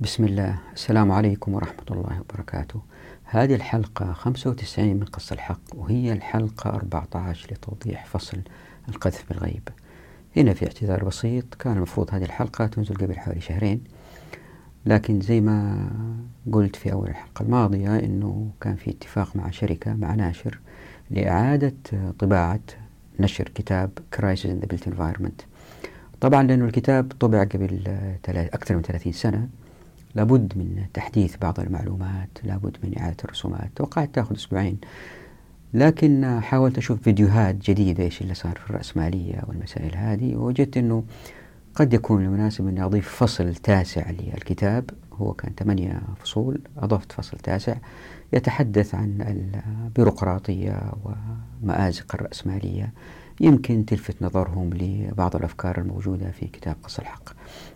بسم الله. السلام عليكم ورحمة الله وبركاته. هذه الحلقة 95 من قص الحق وهي الحلقة 14 لتوضيح فصل القذف بالغيب. هنا في اعتذار بسيط كان المفروض هذه الحلقة تنزل قبل حوالي شهرين لكن زي ما قلت في أول الحلقة الماضية أنه كان في اتفاق مع شركة مع ناشر لإعادة طباعة نشر كتاب Crisis in the Built Environment. طبعا لأنه الكتاب طبع قبل أكثر من 30 سنة لابد من تحديث بعض المعلومات لابد من إعادة الرسومات توقعت تأخذ أسبوعين. لكن حاولت أشوف فيديوهات جديدة إيش اللي صار في الرأسمالية والمسائل هذه ووجدت أنه قد يكون المناسب أني أضيف فصل تاسع للكتاب. هو كان ثمانية فصول أضفت فصل تاسع يتحدث عن البيروقراطية ومآزق الرأسمالية. يمكن تلفت نظرهم لبعض الأفكار الموجودة في كتاب قص الحق.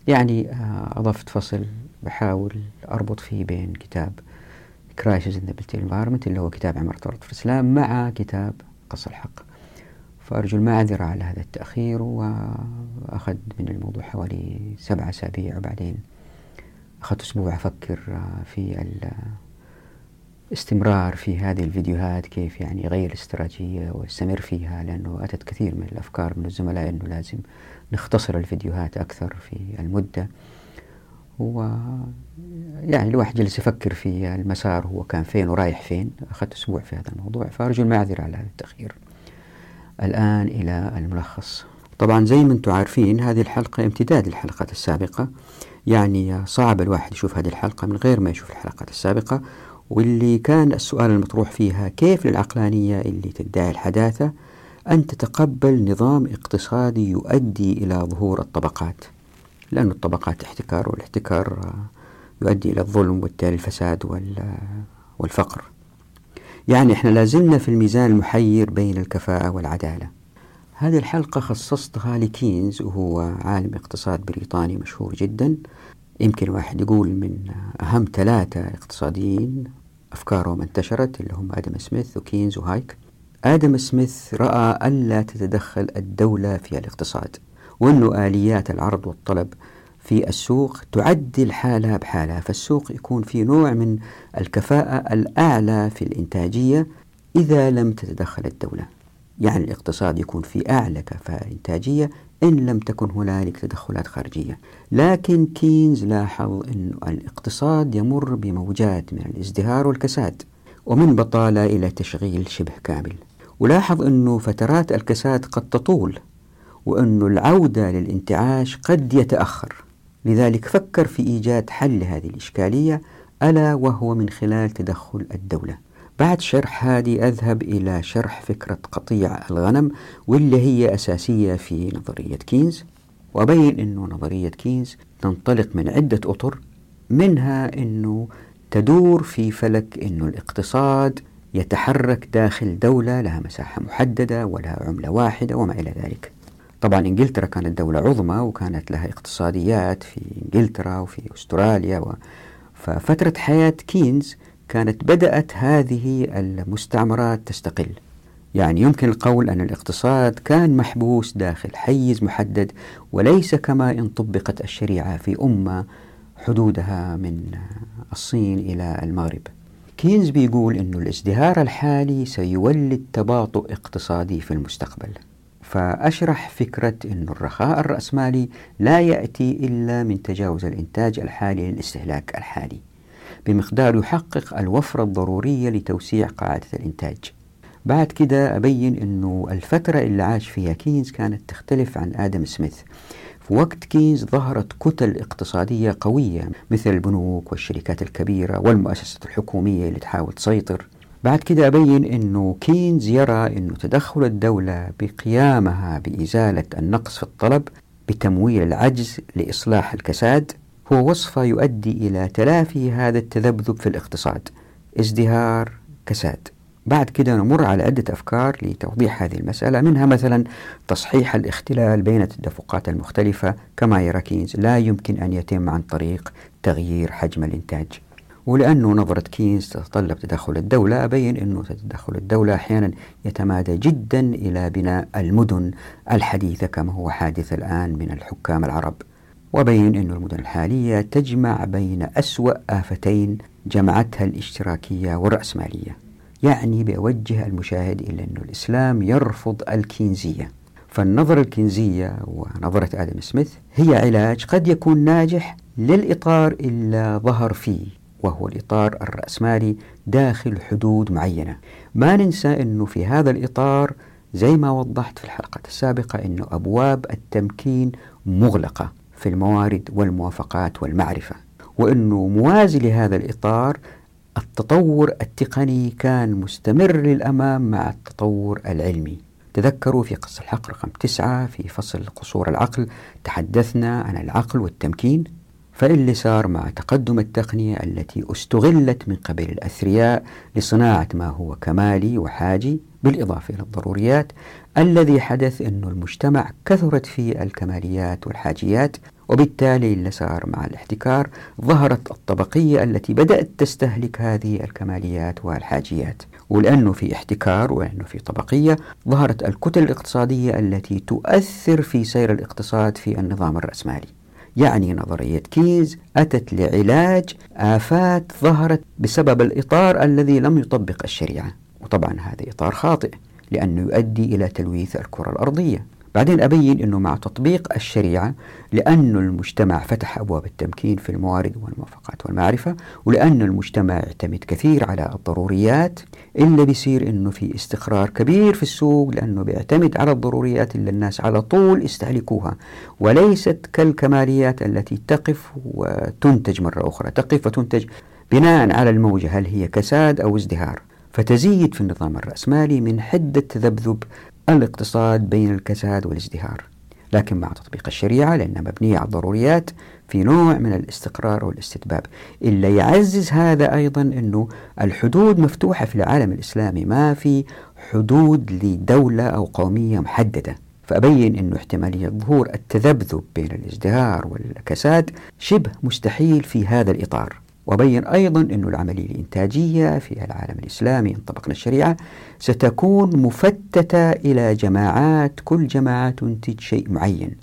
يعني آه، أضفت فصل بحاول أربط فيه بين كتاب Crisis in the Built Environment اللي هو كتاب عمارة في الإسلام مع كتاب قص الحق. فأرجو المعذرة على هذا التأخير وأخذ من الموضوع حوالي سبعة أسابيع وبعدين أخذت أسبوع أفكر آه، في الاستمرار في هذه الفيديوهات كيف يعني أغير الاستراتيجية وأستمر فيها لأنه أتت كثير من الأفكار من الزملاء أنه لازم نختصر الفيديوهات أكثر في المدة. و يعني الواحد جلس يفكر في المسار هو كان فين ورايح فين. أخذت أسبوع في هذا الموضوع فأرجو المعذرة على هذا التأخير الآن إلى الملخص. طبعا زي ما أنتم عارفين هذه الحلقة امتداد للحلقات السابقة. يعني صعب الواحد يشوف هذه الحلقة من غير ما يشوف الحلقات السابقة. واللي كان السؤال المطروح فيها كيف للعقلانية اللي تدعي الحداثة أن تتقبل نظام اقتصادي يؤدي إلى ظهور الطبقات؟ لأن الطبقات احتكار والاحتكار يؤدي إلى الظلم وبالتالي الفساد والفقر. يعني إحنا لازلنا في الميزان المحير بين الكفاءة والعدالة. هذه الحلقة خصصتها لكينز وهو عالم اقتصاد بريطاني مشهور جدا. يمكن واحد يقول من أهم ثلاثة اقتصاديين أفكارهم انتشرت اللي هم آدم سميث وكينز وهايك. آدم سميث رأى ألا تتدخل الدولة في الاقتصاد. وأنه آليات العرض والطلب في السوق تعدل حالها بحالها فالسوق يكون في نوع من الكفاءة الأعلى في الإنتاجية إذا لم تتدخل الدولة. يعني الاقتصاد يكون في أعلى كفاءة إنتاجية إن لم تكن هنالك تدخلات خارجية. لكن كينز لاحظ أن الاقتصاد يمر بموجات من الازدهار والكساد ومن بطالة إلى تشغيل شبه كامل. ولاحظ أنه فترات الكساد قد تطول وأن العودة للانتعاش قد يتأخر. لذلك فكر في إيجاد حل لهذه الإشكالية ألا وهو من خلال تدخل الدولة. بعد شرح هذه أذهب إلى شرح فكرة قطيع الغنم واللي هي أساسية في نظرية كينز. وأبين أنه نظرية كينز تنطلق من عدة أطر منها أنه تدور في فلك أنه الاقتصاد يتحرك داخل دولة لها مساحة محددة ولها عملة واحدة وما إلى ذلك. طبعا إنجلترا كانت دولة عظمى وكانت لها اقتصاديات في إنجلترا وفي أستراليا و... ففترة حياة كينز كانت بدأت هذه المستعمرات تستقل. يعني يمكن القول أن الاقتصاد كان محبوس داخل حيز محدد وليس كما إن طبقت الشريعة في أمة حدودها من الصين إلى المغرب. كينز بيقول أن الازدهار الحالي سيولد تباطؤ اقتصادي في المستقبل. فأشرح فكرة أن الرخاء الرأسمالي لا يأتي إلا من تجاوز الإنتاج الحالي للاستهلاك الحالي بمقدار يحقق الوفرة الضرورية لتوسيع قاعدة الإنتاج. بعد كده أبين أنه الفترة اللي عاش فيها كينز كانت تختلف عن آدم سميث. في وقت كينز ظهرت كتل اقتصادية قوية مثل البنوك والشركات الكبيرة والمؤسسات الحكومية اللي تحاول تسيطر. بعد كده أبين أنه كينز يرى أنه تدخل الدولة بقيامها بإزالة النقص في الطلب بتمويل العجز لإصلاح الكساد هو وصفة يؤدي إلى تلافي هذا التذبذب في الاقتصاد ازدهار كساد. بعد كده نمر على عدة أفكار لتوضيح هذه المسألة منها مثلا تصحيح الاختلال بين التدفقات المختلفة كما يرى كينز لا يمكن أن يتم عن طريق تغيير حجم الإنتاج. ولأنه نظرة كينز تتطلب تدخل الدولة أبين أنه تدخل الدولة أحيانا يتمادى جدا إلى بناء المدن الحديثة كما هو حادث الآن من الحكام العرب. وبين أن المدن الحالية تجمع بين أسوأ آفتين جمعتها الاشتراكية والرأسمالية يعني بأوجه المشاهد إلى أن الإسلام يرفض الكينزية. فالنظرة الكينزية ونظرة آدم سميث هي علاج قد يكون ناجح للإطار إلا ظهر فيه. وهو الإطار الرأسمالي داخل حدود معينة. ما ننسى أنه في هذا الإطار زي ما وضحت في الحلقة السابقة أنه أبواب التمكين مغلقة في الموارد والموافقات والمعرفة وأنه موازي لهذا الإطار التطور التقني كان مستمر للأمام مع التطور العلمي. تذكروا في قصة الحق رقم تسعة في فصل قصور العقل تحدثنا عن العقل والتمكين. فاللي صار مع تقدم التقنية التي استغلت من قبل الأثرياء لصناعة ما هو كمالي وحاجي بالإضافة إلى الضروريات الذي حدث أن المجتمع كثرت فيه الكماليات والحاجيات وبالتالي اللي صار مع الاحتكار ظهرت الطبقية التي بدأت تستهلك هذه الكماليات والحاجيات. ولأنه في احتكار ولأنه في طبقية ظهرت الكتل الاقتصادية التي تؤثر في سير الاقتصاد في النظام الرأسمالي. يعني نظرية كيز أتت لعلاج آفات ظهرت بسبب الإطار الذي لم يطبق الشريعة. وطبعا هذا إطار خاطئ لأنه يؤدي إلى تلويث الكرة الأرضية. بعدين أبين أنه مع تطبيق الشريعة لأن المجتمع فتح أبواب التمكين في الموارد والموافقات والمعرفة ولأن المجتمع يعتمد كثير على الضروريات إلا بيصير أنه في استقرار كبير في السوق لأنه بيعتمد على الضروريات اللي الناس على طول يستهلكوها وليست كالكماليات التي تقف وتنتج مرة أخرى. تقف وتنتج بناء على الموجة هل هي كساد أو ازدهار؟ فتزيد في النظام الرأسمالي من حدة تذبذب الاقتصاد بين الكساد والازدهار لكن مع تطبيق الشريعة لأنها مبنية على الضروريات في نوع من الاستقرار والاستتباب. إلا يعزز هذا أيضا أنه الحدود مفتوحة في العالم الإسلامي ما في حدود لدولة أو قومية محددة. فأبين أنه احتمالية ظهور التذبذب بين الازدهار والكساد شبه مستحيل في هذا الإطار. وبين أيضا أن العملية الإنتاجية في العالم الإسلامي إن طبقنا الشريعة ستكون مفتتة إلى جماعات كل جماعة تنتج شيء معين.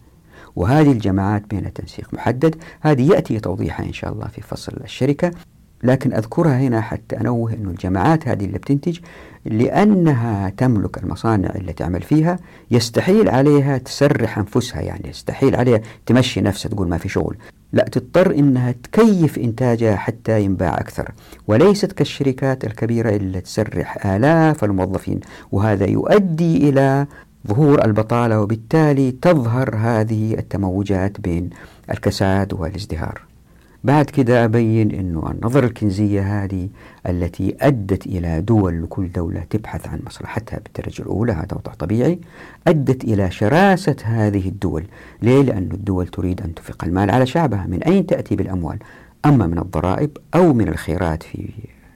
وهذه الجماعات بين تنسيق محدد. هذه يأتي توضيحها إن شاء الله في فصل الشركة. لكن أذكرها هنا حتى أنوه أن الجماعات هذه اللي بتنتج لأنها تملك المصانع اللي تعمل فيها يستحيل عليها تسرح أنفسها يعني يستحيل عليها تمشي نفسها تقول ما في شغل. لا تضطر إنها تكيف إنتاجها حتى ينباع أكثر. وليست كالشركات الكبيرة اللي تسرح آلاف الموظفين وهذا يؤدي إلى ظهور البطالة وبالتالي تظهر هذه التموجات بين الكساد والازدهار. بعد كده أبين أنه النظرة الكنزية هذه التي أدت إلى دول لكل دولة تبحث عن مصلحتها بالدرجة الأولى هذا وضع طبيعي أدت إلى شراسة هذه الدول. ليه؟ لأن الدول تريد أن تفق المال على شعبها. من أين تأتي بالأموال؟ أما من الضرائب أو من الخيرات في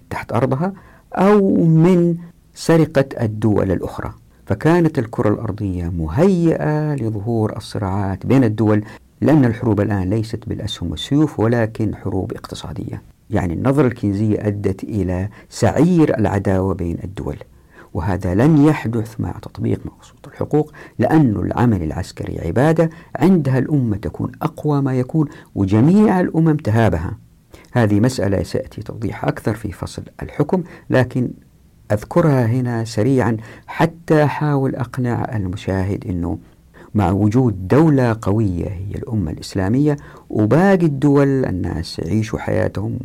تحت أرضها أو من سرقة الدول الأخرى. فكانت الكرة الأرضية مهيئة لظهور الصراعات بين الدول لأن الحروب الآن ليست بالأسهم والسيوف ولكن حروب اقتصادية. يعني النظرة الكينزية أدت إلى سعير العداوة بين الدول وهذا لن يحدث مع تطبيق مقصود الحقوق لأن العمل العسكري عبادة عندها الأمة تكون أقوى ما يكون وجميع الأمم تهابها. هذه مسألة سيأتي توضيح أكثر في فصل الحكم لكن أذكرها هنا سريعا حتى أحاول أقنع المشاهد أنه مع وجود دولة قوية هي الأمة الإسلامية وباقي الدول الناس يعيشوا حياتهم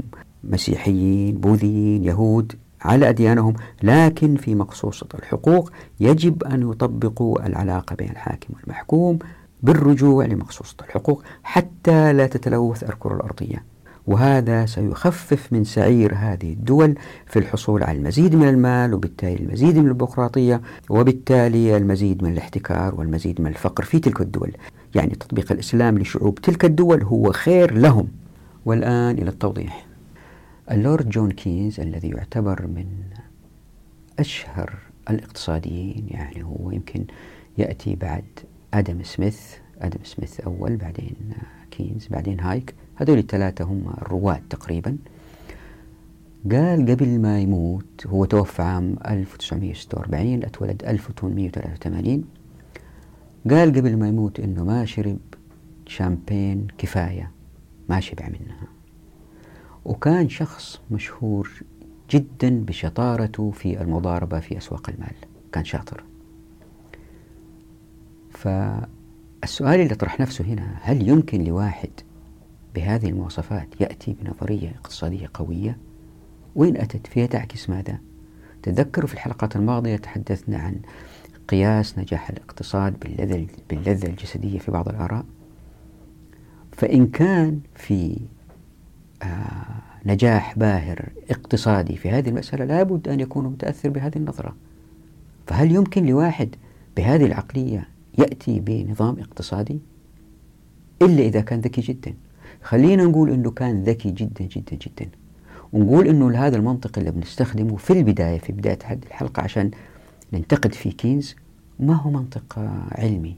مسيحيين بوذيين يهود على أديانهم لكن في مقصوصة الحقوق يجب أن يطبقوا العلاقة بين الحاكم والمحكوم بالرجوع لمقصوصة الحقوق حتى لا تتلوث الكرة الأرضية. وهذا سيخفف من سعي هذه الدول في الحصول على المزيد من المال وبالتالي المزيد من البيروقراطية وبالتالي المزيد من الاحتكار والمزيد من الفقر في تلك الدول. يعني تطبيق الإسلام لشعوب تلك الدول هو خير لهم. والآن إلى التوضيح. اللورد جون كينز الذي يعتبر من أشهر الاقتصاديين يعني هو يمكن يأتي بعد آدم سميث. آدم سميث أول بعدين كينز بعدين هايك. هذول الثلاثة هم الرواد تقريبا. قال قبل ما يموت هو توفى عام 1946 أتولد 1883 قال قبل ما يموت إنه ما شرب شامبين كفاية ما شبع منها. وكان شخص مشهور جدا بشطارته في المضاربة في أسواق المال كان شاطر. فالسؤال اللي طرح نفسه هنا هل يمكن لواحد بهذه المواصفات يأتي بنظرية اقتصادية قوية. وين أتت فيها تعكس ماذا؟ تذكروا في الحلقات الماضية تحدثنا عن قياس نجاح الاقتصاد باللذة, باللذة الجسدية في بعض الآراء. فإن كان في آه نجاح باهر اقتصادي في هذه المسألة لابد أن يكون متأثر بهذه النظرة. فهل يمكن لواحد بهذه العقلية يأتي بنظام اقتصادي؟ إلا إذا كان ذكي جدا. خلينا نقول أنه كان ذكي جدا جدا جدا. ونقول أنه هذا المنطق اللي بنستخدمه في البداية في بداية هذه الحلقة عشان ننتقد في كينز ما هو منطق علمي.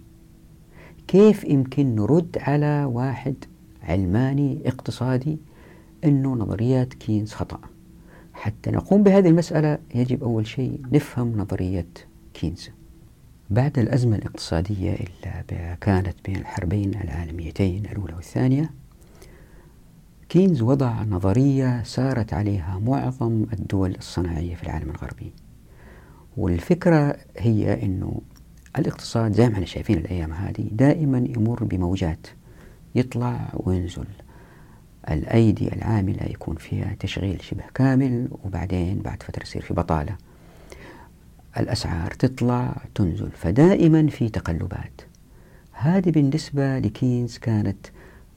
كيف يمكن نرد على واحد علماني اقتصادي أنه نظريات كينز خطأ؟ حتى نقوم بهذه المسألة يجب أول شيء نفهم نظرية كينز. بعد الأزمة الاقتصادية اللي كانت بين الحربين العالميتين الأولى والثانية كينز وضع نظرية سارت عليها معظم الدول الصناعية في العالم الغربي. والفكرة هي أنه الاقتصاد زي ما إحنا شايفين الأيام هذه دائما يمر بموجات يطلع وينزل. الأيدي العاملة يكون فيها تشغيل شبه كامل وبعدين بعد فترة يصير في بطالة. الأسعار تطلع تنزل فدائما في تقلبات. هذه بالنسبة لكينز كانت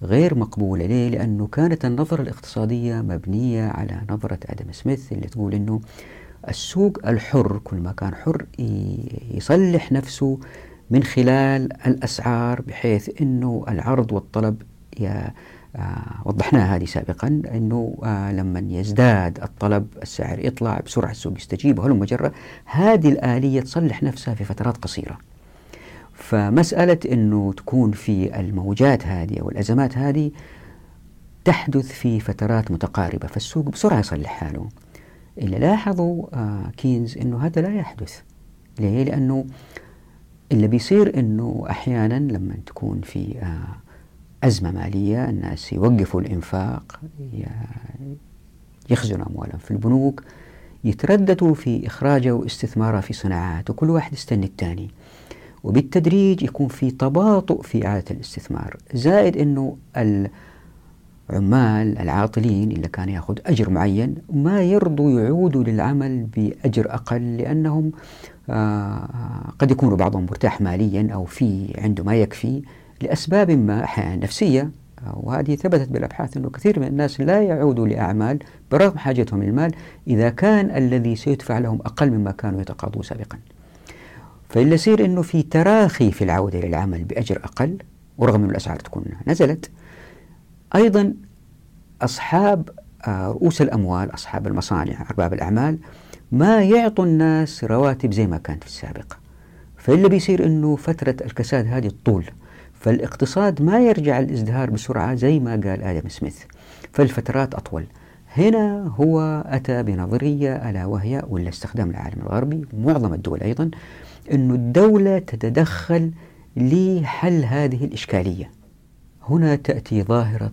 غير مقبولة ليه؟ لأنه كانت النظرة الاقتصادية مبنية على نظرة آدم سميث اللي تقول أنه السوق الحر كل ما كان حر يصلح نفسه من خلال الأسعار بحيث أنه العرض والطلب يا آه وضحناها هذه سابقا أنه آه لما يزداد الطلب السعر يطلع بسرعة السوق يستجيب وهلم مجرة هذه الآلية تصلح نفسها في فترات قصيرة فمسألة أنه تكون في الموجات هذه أو الأزمات هذه تحدث في فترات متقاربة فالسوق بسرعة يصلح حاله. اللي لاحظوا آه كينز أنه هذا لا يحدث. ليه؟ لأنه اللي بيصير أنه أحيانا لما تكون في آه أزمة مالية الناس يوقفوا الإنفاق يخزنوا أموالهم في البنوك يترددوا في إخراجها واستثمارها في صناعات وكل واحد يستني الثاني وبالتدريج يكون في تباطؤ في إعادة الاستثمار. زائد أنه العمال العاطلين اللي كان يأخذ أجر معين ما يرضوا يعودوا للعمل بأجر أقل لأنهم آه قد يكونوا بعضهم مرتاح ماليا أو في عنده ما يكفي لأسباب ما أحيانا نفسية. وهذه ثبتت بالأبحاث أنه كثير من الناس لا يعودوا لأعمال برغم حاجتهم للمال إذا كان الذي سيدفع لهم أقل مما كانوا يتقاضوا سابقا. فاللي يصير أنه في تراخي في العودة للعمل بأجر أقل ورغم أن الأسعار تكون نزلت أيضا أصحاب رؤوس الأموال أصحاب المصانع أرباب الأعمال ما يعطوا الناس رواتب زي ما كانت في السابق. فاللي بيصير أنه فترة الكساد هذه الطول فالاقتصاد ما يرجع الإزدهار بسرعة زي ما قال آدم سميث فالفترات أطول. هنا هو أتى بنظرية ألا وهي ولا استخدام العالم الغربي ومعظم الدول أيضا أن الدولة تتدخل لحل هذه الإشكالية. هنا تأتي ظاهرة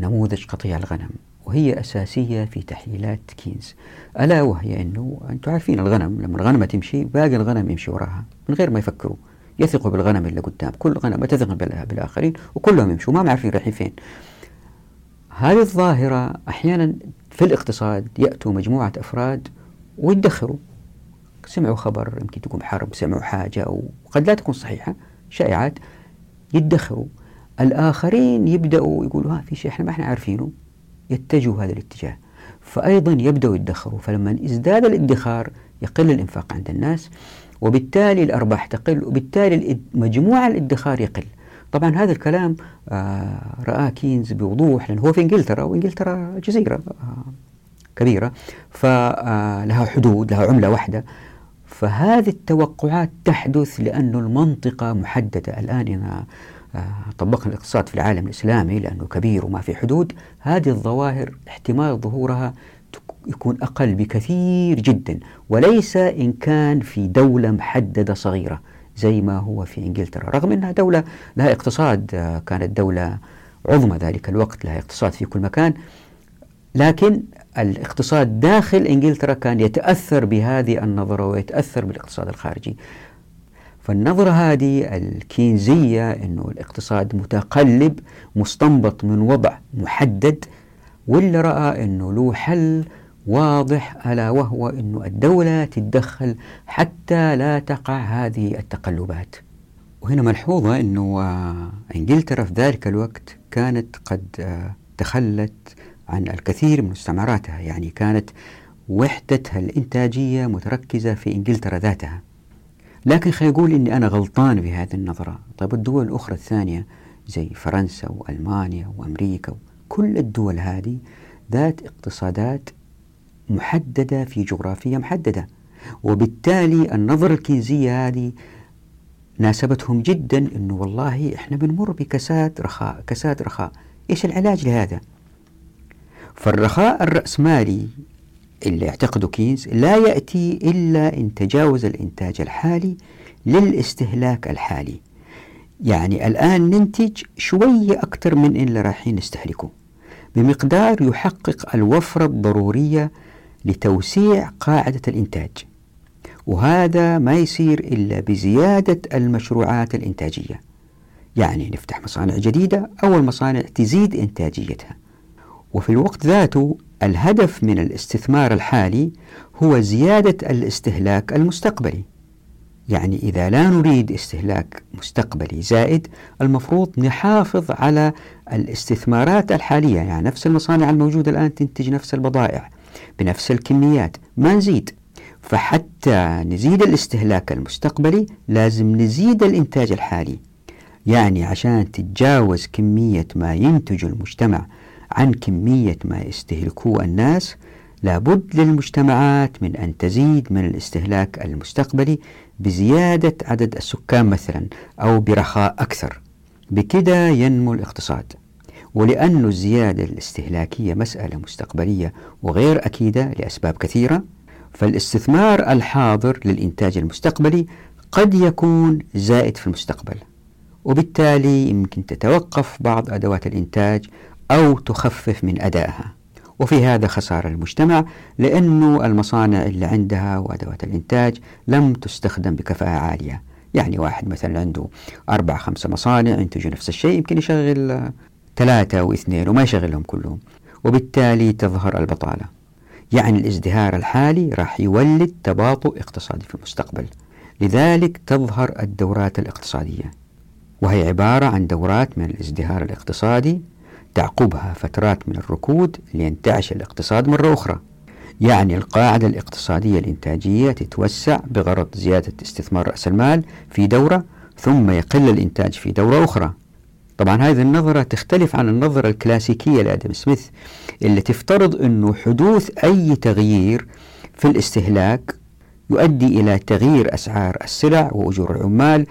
نموذج قطيع الغنم وهي أساسية في تحليلات كينز. ألا وهي أنه أنتم عارفين الغنم لما الغنمة تمشي باقي الغنم يمشي وراها من غير ما يفكروا. يثقوا بالغنم اللي قدام. كل غنم تثق بالآخرين وكلهم يمشوا ما عارفين رايحين فين هذه الظاهرة أحيانا في الاقتصاد يأتوا مجموعة أفراد ويدخروا. سمعوا خبر يمكن تكون حرب سمعوا حاجة أو قد لا تكون صحيحة شائعات يدخروا. الآخرين يبدأوا يقولوا ها في شيء إحنا ما إحنا عارفينه. يتجهوا هذا الاتجاه. فأيضا يبدأوا يدخروا. فلما ازداد الادخار يقل الإنفاق عند الناس وبالتالي الأرباح تقل وبالتالي مجموع الادخار يقل. طبعا هذا الكلام آه رآه كينز بوضوح لأنه هو في إنجلترا وإنجلترا جزيرة آه كبيرة. فلها حدود لها عملة واحدة. فهذه التوقعات تحدث لأن المنطقة محددة. الآن إذا طبقنا الاقتصاد في العالم الإسلامي لأنه كبير وما في حدود هذه الظواهر احتمال ظهورها يكون أقل بكثير جدا وليس إن كان في دولة محددة صغيرة زي ما هو في إنجلترا. رغم أنها دولة لها اقتصاد كانت دولة عظمى ذلك الوقت لها اقتصاد في كل مكان لكن الاقتصاد داخل إنجلترا كان يتأثر بهذه النظرة ويتأثر بالاقتصاد الخارجي. فالنظرة هذه الكينزية أنه الاقتصاد متقلب مستنبط من وضع محدد واللي رأى أنه له حل واضح ألا وهو أن الدولة تتدخل حتى لا تقع هذه التقلبات. وهنا ملحوظة أنه إنجلترا في ذلك الوقت كانت قد تخلت عن الكثير من مستعمراتها يعني كانت وحدتها الإنتاجية متركزة في إنجلترا ذاتها. لكن خلينا يقول أني أنا غلطان بهذه النظرة. طيب الدول الأخرى الثانية زي فرنسا وألمانيا وأمريكا كل الدول هذه ذات اقتصادات محددة في جغرافية محددة. وبالتالي النظرة الكينزية هذه ناسبتهم جدا أنه والله إحنا بنمر بكساد رخاء كساد رخاء. إيش العلاج لهذا؟ فالرخاء الرأسمالي اللي يعتقده كينز لا يأتي إلا إن تجاوز الإنتاج الحالي للاستهلاك الحالي. يعني الآن ننتج شوية أكثر من اللي رايحين نستهلكه. بمقدار يحقق الوفرة الضرورية لتوسيع قاعدة الإنتاج. وهذا ما يصير إلا بزيادة المشروعات الإنتاجية. يعني نفتح مصانع جديدة أو المصانع تزيد إنتاجيتها. وفي الوقت ذاته الهدف من الاستثمار الحالي هو زيادة الاستهلاك المستقبلي. يعني إذا لا نريد استهلاك مستقبلي زائد المفروض نحافظ على الاستثمارات الحالية. يعني نفس المصانع الموجودة الآن تنتج نفس البضائع بنفس الكميات ما نزيد. فحتى نزيد الاستهلاك المستقبلي لازم نزيد الإنتاج الحالي. يعني عشان تتجاوز كمية ما ينتج المجتمع عن كمية ما يستهلكوه الناس لابد للمجتمعات من أن تزيد من الاستهلاك المستقبلي بزيادة عدد السكان مثلا أو برخاء أكثر. بكده ينمو الاقتصاد. ولأن الزيادة الاستهلاكية مسألة مستقبلية وغير أكيدة لأسباب كثيرة فالاستثمار الحاضر للإنتاج المستقبلي قد يكون زائد في المستقبل. وبالتالي يمكن تتوقف بعض أدوات الإنتاج أو تخفف من أدائها. وفي هذا خسارة المجتمع لأنه المصانع اللي عندها وأدوات الإنتاج لم تستخدم بكفاءة عالية. يعني واحد مثلا عنده أربع خمسة مصانع ينتجوا نفس الشيء يمكن يشغل ثلاثة أو اثنين وما يشغلهم كلهم. وبالتالي تظهر البطالة. يعني الازدهار الحالي راح يولد تباطؤ اقتصادي في المستقبل. لذلك تظهر الدورات الاقتصادية. وهي عبارة عن دورات من الازدهار الاقتصادي تعقبها فترات من الركود لينتعش الاقتصاد مرة أخرى. يعني القاعدة الاقتصادية الإنتاجية تتوسع بغرض زيادة استثمار رأس المال في دورة ثم يقل الإنتاج في دورة أخرى. طبعا هذه النظرة تختلف عن النظرة الكلاسيكية لآدم سميث اللي تفترض أنه حدوث أي تغيير في الاستهلاك يؤدي إلى تغيير أسعار السلع وأجور العمال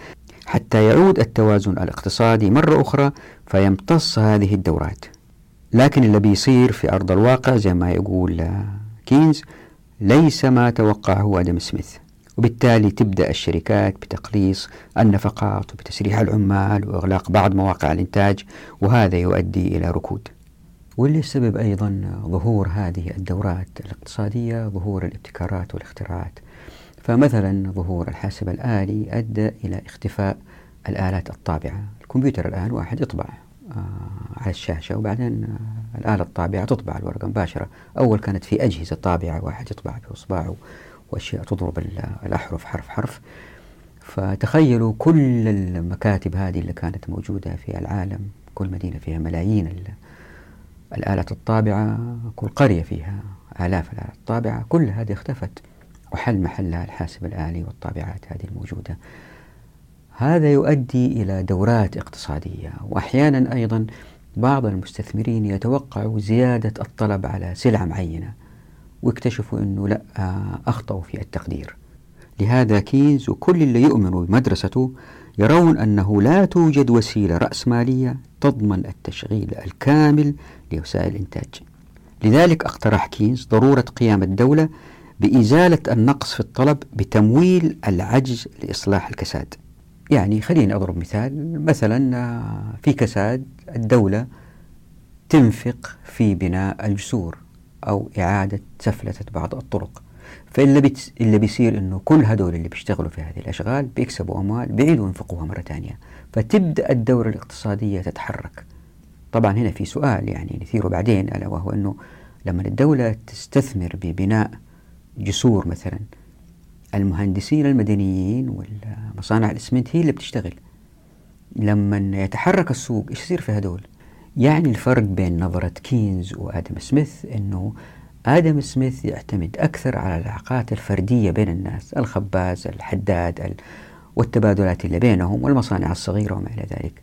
حتى يعود التوازن الاقتصادي مرة أخرى فيمتص هذه الدورات. لكن اللي بيصير في أرض الواقع زي ما يقول كينز ليس ما توقعه آدم سميث. وبالتالي تبدأ الشركات بتقليص النفقات وبتسريح العمال وإغلاق بعض مواقع الإنتاج وهذا يؤدي إلى ركود. واللي السبب أيضا ظهور هذه الدورات الاقتصادية ظهور الابتكارات والاختراعات. فمثلا ظهور الحاسب الآلي أدى إلى اختفاء الآلات الطابعة. الكمبيوتر الآن واحد يطبع آه على الشاشة وبعدين آه الآلة الطابعة تطبع الورقة مباشرة. أول كانت في أجهزة طابعة واحد يطبع بإصبعه وأشياء تضرب الأحرف حرف حرف. فتخيلوا كل المكاتب هذه اللي كانت موجودة في العالم كل مدينة فيها ملايين الآلات الطابعة كل قرية فيها آلاف الآلات الطابعة كل هذه اختفت. وحل محلها الحاسب الآلي والطابعات هذه الموجودة. هذا يؤدي إلى دورات اقتصادية وأحيانا أيضا بعض المستثمرين يتوقعوا زيادة الطلب على سلعة معينة واكتشفوا أنه لأ أخطأوا في التقدير. لهذا كينز وكل اللي يؤمنوا بمدرسته يرون أنه لا توجد وسيلة رأسمالية تضمن التشغيل الكامل لوسائل الإنتاج. لذلك اقترح كينز ضرورة قيام الدولة بإزالة النقص في الطلب بتمويل العجز لإصلاح الكساد. يعني خليني أضرب مثال مثلا آه، في كساد الدولة تنفق في بناء الجسور أو إعادة سفلتة بعض الطرق. فاللي بت... اللي بيصير إنه كل هدول اللي بيشتغلوا في هذه الأشغال بيكسبوا أموال بيعيدوا ينفقوها مرة ثانية. فتبدأ الدوره الاقتصادية تتحرك. طبعا هنا في سؤال يعني نثيره بعدين ألا وهو إنه لما الدولة تستثمر ببناء جسور مثلا. المهندسين المدنيين والمصانع الاسمنت هي اللي بتشتغل. لما يتحرك السوق إيش يصير في هدول؟ يعني الفرق بين نظرة كينز وآدم سميث أنه آدم سميث يعتمد أكثر على العلاقات الفردية بين الناس الخباز الحداد والتبادلات اللي بينهم والمصانع الصغيرة وما إلى ذلك.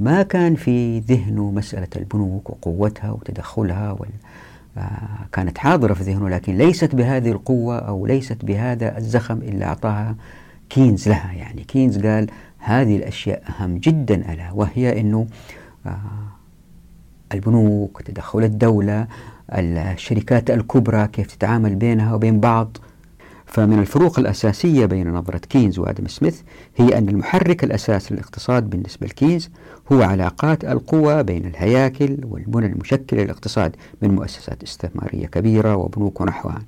ما كان في ذهنه مسألة البنوك وقوتها وتدخلها وال... كانت حاضرة في ذهنه لكن ليست بهذه القوة أو ليست بهذا الزخم اللي أعطاها كينز لها. يعني كينز قال هذه الأشياء أهم جدا ألا وهي أنه آه البنوك تدخل الدولة الشركات الكبرى كيف تتعامل بينها وبين بعض فمن الفروق الأساسية بين نظرة كينز وآدم سميث هي أن المحرك الأساسي للاقتصاد بالنسبة لكينز هو علاقات القوى بين الهياكل والبنى المشكلة للاقتصاد من مؤسسات استثمارية كبيرة وبنوك ونحوها.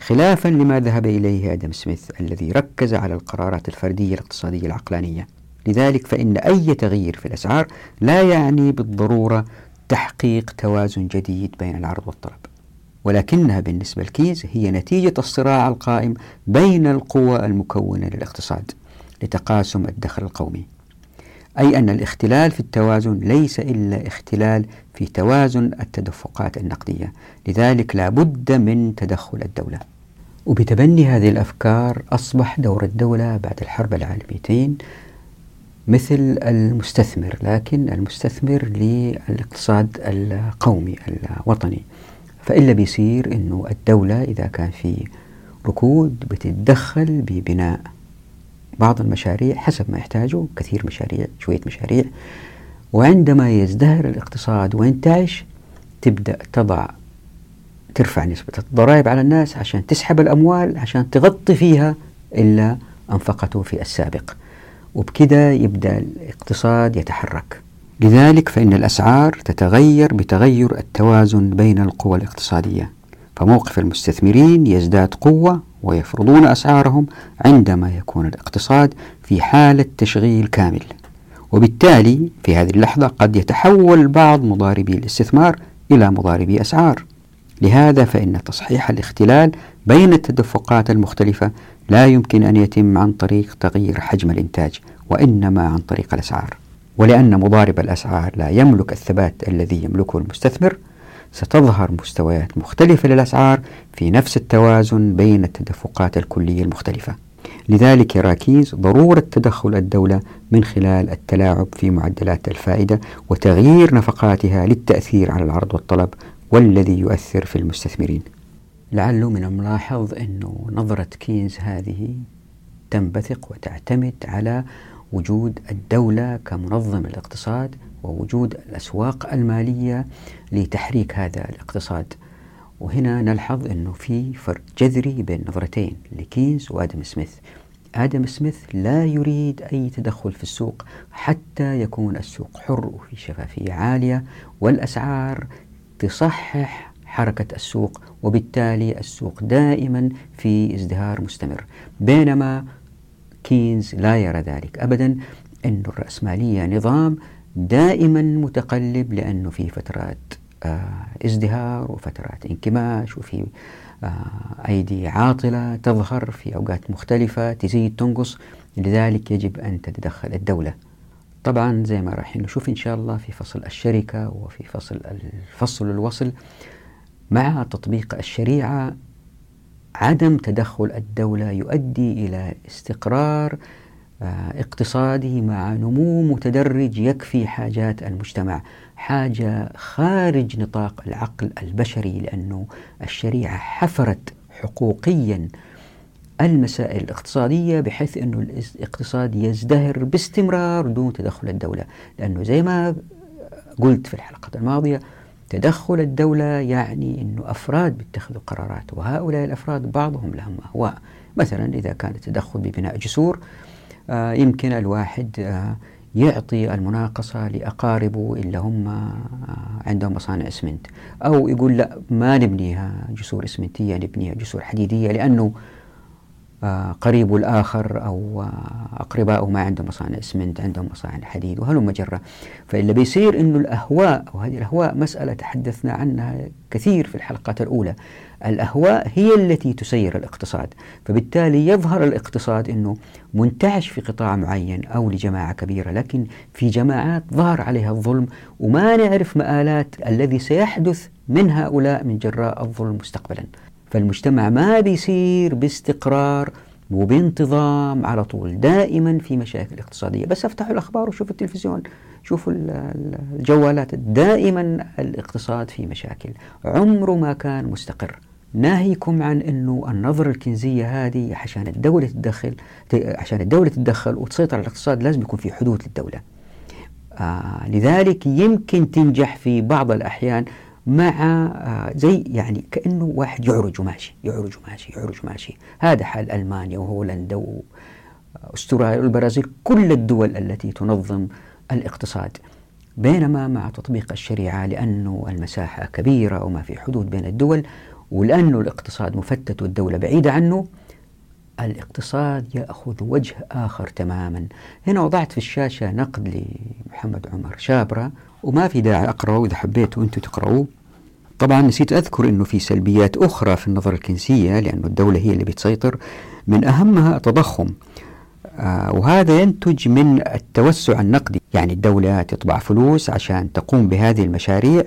خلافا لما ذهب إليه آدم سميث الذي ركز على القرارات الفردية الاقتصادية العقلانية. لذلك فإن أي تغيير في الأسعار لا يعني بالضرورة تحقيق توازن جديد بين العرض والطلب. ولكنها بالنسبة لكيز هي نتيجة الصراع القائم بين القوى المكونة للاقتصاد لتقاسم الدخل القومي أي أن الاختلال في التوازن ليس إلا اختلال في توازن التدفقات النقدية لذلك لا بد من تدخل الدولة. وبتبني هذه الأفكار أصبح دور الدولة بعد الحرب العالميتين مثل المستثمر لكن المستثمر للاقتصاد القومي الوطني. فإلا بيصير أنه الدولة إذا كان في ركود بتتدخل ببناء بعض المشاريع حسب ما يحتاجوا كثير مشاريع شوية مشاريع. وعندما يزدهر الاقتصاد وينتعش تبدأ تضع ترفع نسبة الضرائب على الناس عشان تسحب الأموال عشان تغطي فيها إلا أنفقته في السابق. وبكذا يبدأ الاقتصاد يتحرك. لذلك فإن الأسعار تتغير بتغير التوازن بين القوى الاقتصادية. فموقف المستثمرين يزداد قوة ويفرضون أسعارهم عندما يكون الاقتصاد في حالة تشغيل كامل. وبالتالي في هذه اللحظة قد يتحول بعض مضاربي الاستثمار إلى مضاربي أسعار. لهذا فإن تصحيح الاختلال بين التدفقات المختلفة لا يمكن أن يتم عن طريق تغيير حجم الإنتاج وإنما عن طريق الأسعار. ولأن مضارب الأسعار لا يملك الثبات الذي يملكه المستثمر ستظهر مستويات مختلفة للأسعار في نفس التوازن بين التدفقات الكلية المختلفة. لذلك يرى كيز ضرورة تدخل الدولة من خلال التلاعب في معدلات الفائدة وتغيير نفقاتها للتأثير على العرض والطلب والذي يؤثر في المستثمرين. لعله من الملاحظ أنه نظرة كينز هذه تنبثق وتعتمد على وجود الدولة كمنظم الاقتصاد ووجود الأسواق المالية لتحريك هذا الاقتصاد. وهنا نلحظ أنه في فرق جذري بين نظرتين لكينز وآدم سميث. آدم سميث لا يريد أي تدخل في السوق حتى يكون السوق حر وفي شفافية عالية والأسعار تصحح حركة السوق وبالتالي السوق دائما في ازدهار مستمر. بينما كينز لا يرى ذلك أبدا أن الرأسمالية نظام دائما متقلب لأنه في فترات آه ازدهار وفترات انكماش وفي آه أيدي عاطلة تظهر في أوقات مختلفة تزيد تنقص. لذلك يجب أن تتدخل الدولة. طبعا زي ما راح نشوف إن شاء الله في فصل الشركة وفي فصل الفصل الوصل مع تطبيق الشريعة عدم تدخل الدولة يؤدي إلى استقرار آه، اقتصادي مع نمو متدرج يكفي حاجات المجتمع حاجة خارج نطاق العقل البشري لأنه الشريعة حفرت حقوقيا المسائل الاقتصادية بحيث أنه الاقتصاد يزدهر باستمرار دون تدخل الدولة. لأنه زي ما قلت في الحلقة الماضية تدخل الدولة يعني أنه أفراد بيتخذوا قرارات وهؤلاء الأفراد بعضهم لهم أهواء. مثلا إذا كان التدخل ببناء جسور آه، يمكن الواحد آه، يعطي المناقصة لأقاربه اللي هم آه، عندهم مصانع إسمنت. أو يقول لا ما نبنيها جسور إسمنتية نبنيها جسور حديدية لأنه قريبه الآخر أو أقربائه ما عندهم مصانع اسمنت عندهم مصانع حديد وهلم جرة فاللي بيصير أنه الأهواء وهذه الأهواء مسألة تحدثنا عنها كثير في الحلقات الأولى. الأهواء هي التي تسير الاقتصاد فبالتالي يظهر الاقتصاد أنه منتعش في قطاع معين أو لجماعة كبيرة لكن في جماعات ظهر عليها الظلم وما نعرف مآلات الذي سيحدث من هؤلاء من جراء الظلم مستقبلا. فالمجتمع ما بيصير باستقرار وبانتظام على طول دائما في مشاكل اقتصادية. بس أفتحوا الأخبار وشوفوا التلفزيون شوفوا الجوالات دائما الاقتصاد في مشاكل. عمره ما كان مستقر. ناهيكم عن إنه النظرة الكنزية هذه عشان الدولة تتدخل عشان الدولة تتدخل وتسيطر على الاقتصاد لازم يكون في حدود للدولة. آه لذلك يمكن تنجح في بعض الأحيان مع آه زي يعني كأنه واحد يعرج وماشي يعرج وماشي يعرج وماشي. هذا حال ألمانيا وهولندا واستراليا والبرازيل كل الدول التي تنظم الاقتصاد. بينما مع تطبيق الشريعة لأنه المساحة كبيرة وما في حدود بين الدول ولأنه الاقتصاد مفتت والدولة بعيدة عنه الاقتصاد يأخذ وجه آخر تماما. هنا وضعت في الشاشة نقد لمحمد عمر شابرة وما في داعي أقرأه إذا حبيتوا أنتم تقرأوه. طبعا نسيت أذكر أنه في سلبيات أخرى في النظرة الكنسية لأنه الدولة هي اللي بتسيطر. من أهمها التضخم آه وهذا ينتج من التوسع النقدي. يعني الدولة تطبع فلوس عشان تقوم بهذه المشاريع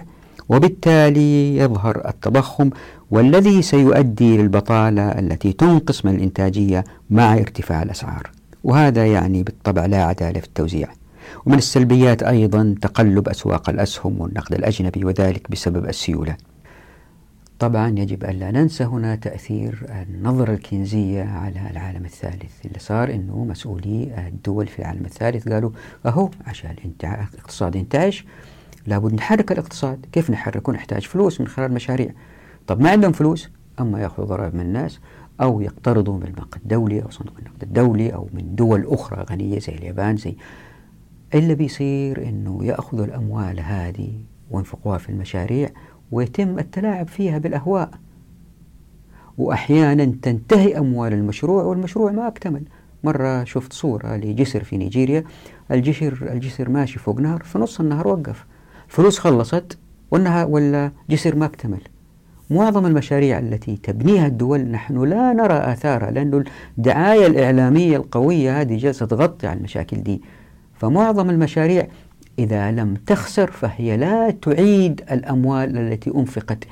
وبالتالي يظهر التضخم والذي سيؤدي للبطالة التي تنقص من الإنتاجية مع ارتفاع الأسعار. وهذا يعني بالطبع لا عدالة في التوزيع. ومن السلبيات أيضا تقلب أسواق الأسهم والنقد الأجنبي وذلك بسبب السيولة. طبعا يجب أن لا ننسى هنا تأثير النظرة الكنزية على العالم الثالث. اللي صار أنه مسؤولي الدول في العالم الثالث قالوا أهو عشان الاقتصاد ينتعش لابد نحرك الاقتصاد. كيف نحركه نحتاج فلوس من خلال مشاريع طب ما عندهم فلوس؟ أما يأخذوا ضرائب من الناس أو يقترضوا من البنك الدولي أو صندوق النقد الدولي أو من دول أخرى غنية زي اليابان زي اللي بيصير أنه يأخذوا الأموال هذه وينفقوها في المشاريع ويتم التلاعب فيها بالأهواء. وأحيانا تنتهي أموال المشروع والمشروع ما أكتمل. مرة شفت صورة لجسر في نيجيريا الجسر الجسر ماشي فوق نهر في نص النهر وقف. فلوس خلصت والنهر ولا جسر ما أكتمل. معظم المشاريع التي تبنيها الدول نحن لا نرى آثارها لأن الدعاية الإعلامية القوية هذه جالسة تغطي على المشاكل دي. فمعظم المشاريع إذا لم تخسر فهي لا تعيد الأموال التي أنفقت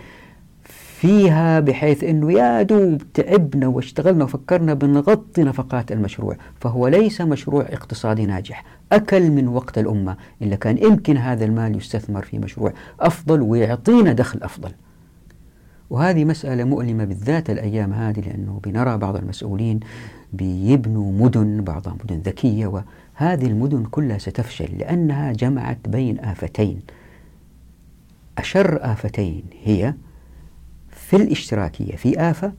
فيها بحيث أنه يا دوب تعبنا واشتغلنا وفكرنا بنغطي نفقات المشروع فهو ليس مشروع اقتصادي ناجح. أكل من وقت الأمة. إلا كان يمكن هذا المال يستثمر في مشروع أفضل ويعطينا دخل أفضل. وهذه مسألة مؤلمة بالذات الأيام هذه لأنه بنرى بعض المسؤولين بيبنوا مدن بعضها مدن ذكية وهذه المدن كلها ستفشل لأنها جمعت بين آفتين. أشر آفتين هي في الاشتراكية في آفة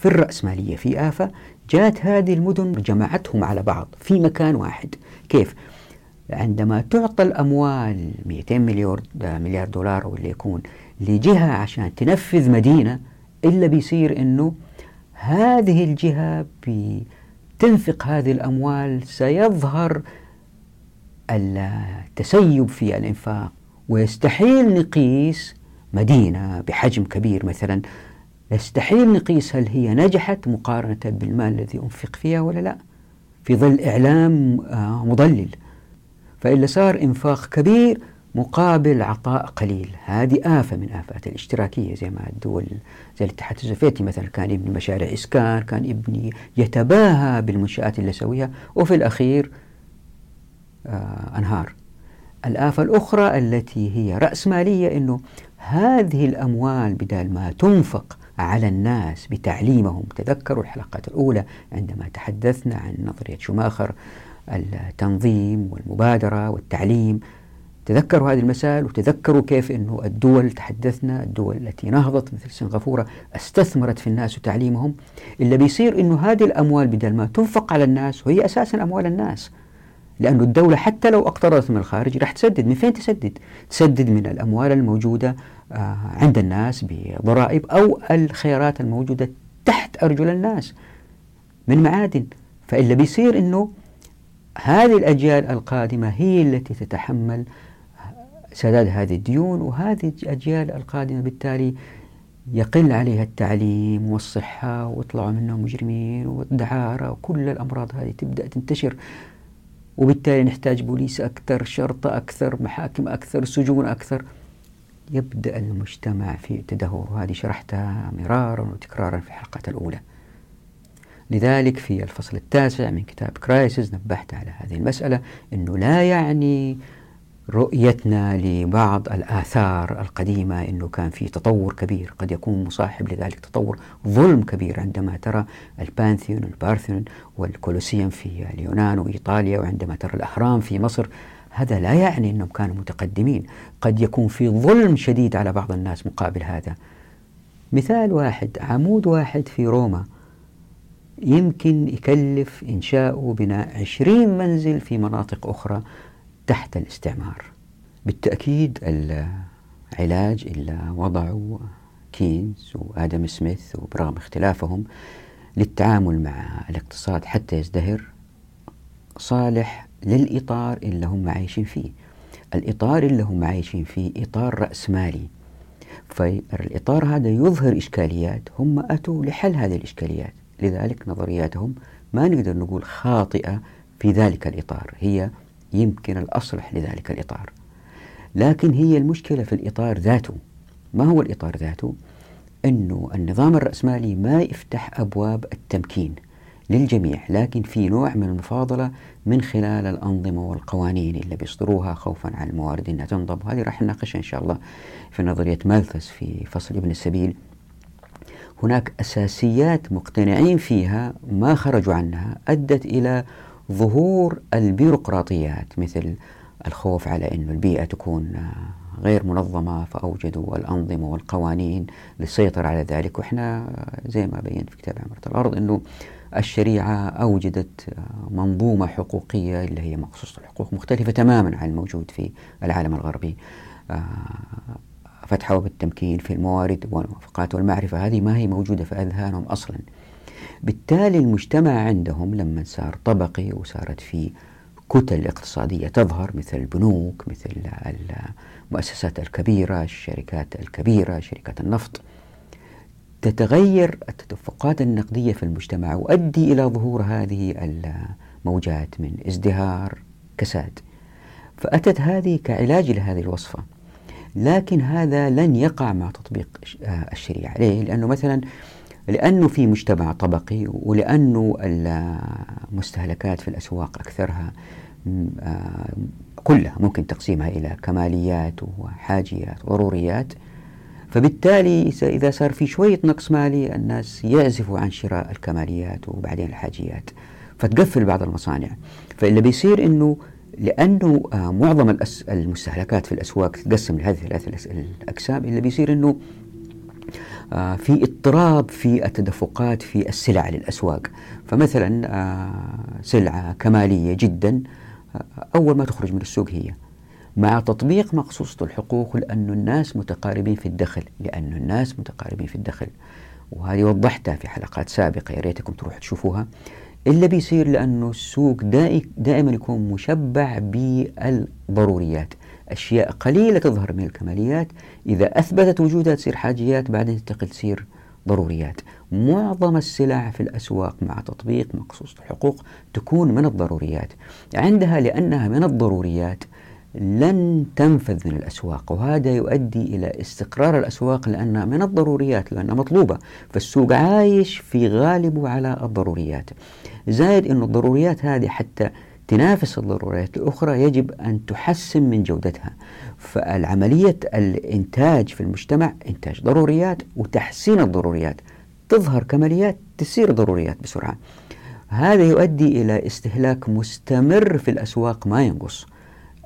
في الرأسمالية في آفة. جاءت هذه المدن جمعتهم على بعض في مكان واحد. كيف؟ عندما تعطى الأموال 200 مليار مليار دولار اللي يكون لجهة عشان تنفذ مدينة إلا بيصير أنه هذه الجهة بتنفق هذه الأموال سيظهر التسيب في الإنفاق ويستحيل نقيس مدينة بحجم كبير مثلا. يستحيل نقيس هل هي نجحت مقارنة بالمال الذي أنفق فيها ولا لا في ظل إعلام آه، مضلل. فإلا صار إنفاق كبير مقابل عطاء قليل. هذه آفة من آفات الاشتراكية زي ما الدول زي الاتحاد السوفيتي مثلا. كان يبني مشاريع إسكان كان يبني يتباهى بالمنشآت اللي يسويها. وفي الأخير آه أنهار. الآفة الأخرى التي هي رأسمالية أنه هذه الأموال بدال ما تنفق على الناس بتعليمهم تذكروا الحلقات الأولى عندما تحدثنا عن نظرية شوماخر التنظيم والمبادرة والتعليم. تذكروا هذه المسائل وتذكروا كيف أنه الدول تحدثنا الدول التي نهضت مثل سنغافورة استثمرت في الناس وتعليمهم إلا بيصير أنه هذه الأموال بدل ما تنفق على الناس وهي أساسا أموال الناس. لأنه الدولة حتى لو أقترضت من الخارج راح تسدد. من فين تسدد؟ تسدد من الأموال الموجودة آه، عند الناس بضرائب أو الخيارات الموجودة تحت أرجل الناس من معادن. فإلا بيصير أنه هذه الأجيال القادمة هي التي تتحمل سداد هذه الديون وهذه الأجيال القادمة بالتالي يقل عليها التعليم والصحة ويطلعوا منهم مجرمين والدعارة وكل الأمراض هذه تبدأ تنتشر. وبالتالي نحتاج بوليس أكثر شرطة أكثر محاكم أكثر سجون أكثر. يبدأ المجتمع في تدهور وهذه شرحتها مرارا وتكرارا في الحلقة الأولى. لذلك في الفصل التاسع من كتاب كرايسيس نبهت على هذه المسألة أنه لا يعني رؤيتنا لبعض الآثار القديمة أنه كان في تطور كبير قد يكون مصاحب لذلك تطور ظلم كبير عندما ترى البانثيون والبارثيون والكولوسيوم في اليونان وإيطاليا وعندما ترى الأهرام في مصر. هذا لا يعني أنهم كانوا متقدمين. قد يكون في ظلم شديد على بعض الناس مقابل هذا. مثال واحد عمود واحد في روما. يمكن يكلف إنشاؤه وبناء عشرين منزل في مناطق أخرى. تحت الاستعمار. بالتأكيد العلاج اللي وضعه كينز وآدم سميث وبرغم اختلافهم للتعامل مع الاقتصاد حتى يزدهر صالح للإطار اللي هم عايشين فيه. الإطار اللي هم عايشين فيه إطار رأسمالي فالإطار هذا يظهر إشكاليات هم أتوا لحل هذه الإشكاليات. لذلك نظرياتهم ما نقدر نقول خاطئة في ذلك الإطار. هي يمكن الأصلح لذلك الإطار. لكن هي المشكلة في الإطار ذاته. ما هو الإطار ذاته؟ أنه النظام الرأسمالي ما يفتح أبواب التمكين للجميع لكن في نوع من المفاضلة من خلال الأنظمة والقوانين اللي بيصدروها خوفا على الموارد أنها تنضب. هذه راح نناقشها إن شاء الله في نظرية مالثس في فصل ابن السبيل. هناك أساسيات مقتنعين فيها ما خرجوا عنها أدت إلى ظهور البيروقراطيات مثل الخوف على أن البيئة تكون غير منظمة فأوجدوا الأنظمة والقوانين للسيطرة على ذلك. وإحنا زي ما بينت في كتاب عمرة الأرض أنه الشريعة أوجدت منظومة حقوقية اللي هي مخصوصة الحقوق مختلفة تماما عن الموجود في العالم الغربي. آه، فتح بالتمكين في الموارد والموافقات والمعرفة. هذه ما هي موجودة في أذهانهم أصلا. بالتالي المجتمع عندهم لما صار طبقي وصارت في كتل اقتصادية تظهر مثل البنوك مثل المؤسسات الكبيرة الشركات الكبيرة شركات النفط تتغير التدفقات النقدية في المجتمع وأدي إلى ظهور هذه الموجات من ازدهار كساد فأتت هذه كعلاج لهذه الوصفة لكن هذا لن يقع مع تطبيق الشريعة ليه؟ لأنه مثلا لأنه في مجتمع طبقي ولأنه المستهلكات في الأسواق أكثرها آه، كلها ممكن تقسيمها إلى كماليات وحاجيات وضروريات فبالتالي إذا صار في شوية نقص مالي الناس يعزفوا عن شراء الكماليات وبعدين الحاجيات فتقفل بعض المصانع. فاللي بيصير أنه لأنه آه، معظم المستهلكات في الأسواق تتقسم لهذه الثلاث الأقسام اللي بيصير أنه في اضطراب في التدفقات في السلع للأسواق. فمثلا آه، سلعة كمالية جدا آه، أول ما تخرج من السوق هي. مع تطبيق مقصوصة الحقوق لأن الناس متقاربين في الدخل لأن الناس متقاربين في الدخل. وهذه وضحتها في حلقات سابقة يا ريتكم تروحوا تشوفوها. إلا بيصير لأنه السوق دائما يكون مشبع بالضروريات. أشياء قليلة تظهر من الكماليات. إذا أثبتت وجودها تصير حاجيات بعدين تنتقل تصير ضروريات. معظم السلع في الأسواق مع تطبيق مقصوص الحقوق تكون من الضروريات. عندها لأنها من الضروريات لن تنفذ من الأسواق وهذا يؤدي إلى استقرار الأسواق لأنها من الضروريات لأنها مطلوبة. فالسوق عايش في غالبه على الضروريات. زائد أن الضروريات هذه حتى تنافس الضروريات الأخرى يجب أن تحسن من جودتها. فالعملية الإنتاج في المجتمع إنتاج ضروريات وتحسين الضروريات. تظهر كماليات تصير ضروريات بسرعة. هذا يؤدي إلى استهلاك مستمر في الأسواق ما ينقص.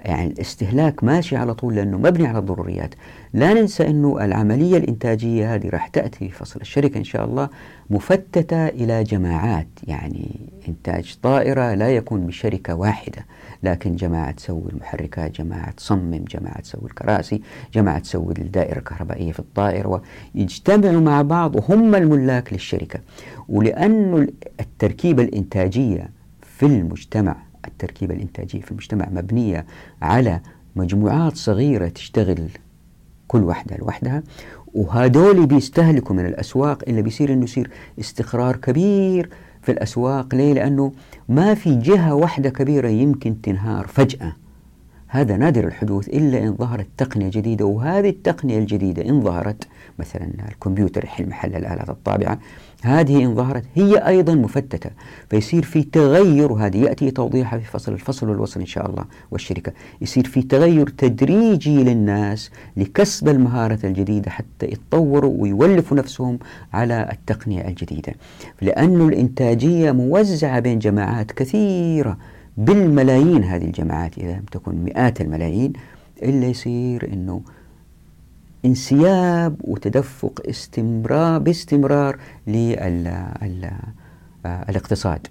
يعني الاستهلاك ماشي على طول لأنه مبني على الضروريات. لا ننسى أنه العملية الإنتاجية هذه راح تأتي في فصل الشركة إن شاء الله مفتتة إلى جماعات. يعني إنتاج طائرة لا يكون بشركة واحدة لكن جماعة تسوي المحركات جماعة تصمم جماعة تسوي الكراسي جماعة تسوي الدائرة الكهربائية في الطائرة ويجتمعوا مع بعض وهم الملاك للشركة. ولأن التركيبة الإنتاجية في المجتمع التركيبة الإنتاجية في المجتمع مبنية على مجموعات صغيرة تشتغل كل واحدة لوحدها وهذول بيستهلكوا من الأسواق إلا بيصير إنه يصير استقرار كبير في الأسواق ليه؟ لأنه ما في جهة واحدة كبيرة يمكن تنهار فجأة هذا نادر الحدوث إلا إن ظهرت تقنية جديدة وهذه التقنية الجديدة إن ظهرت مثلا الكمبيوتر يحل محل الآلات الطابعة. هذه إن ظهرت هي أيضا مفتتة فيصير في تغير وهذه يأتي توضيحها في فصل الفصل والوصل إن شاء الله والشركة. يصير في تغير تدريجي للناس لكسب المهارة الجديدة حتى يتطوروا ويولفوا نفسهم على التقنية الجديدة. لأن الإنتاجية موزعة بين جماعات كثيرة بالملايين هذه الجماعات إذا لم تكن مئات الملايين إلا يصير أنه انسياب وتدفق استمرار باستمرار للاقتصاد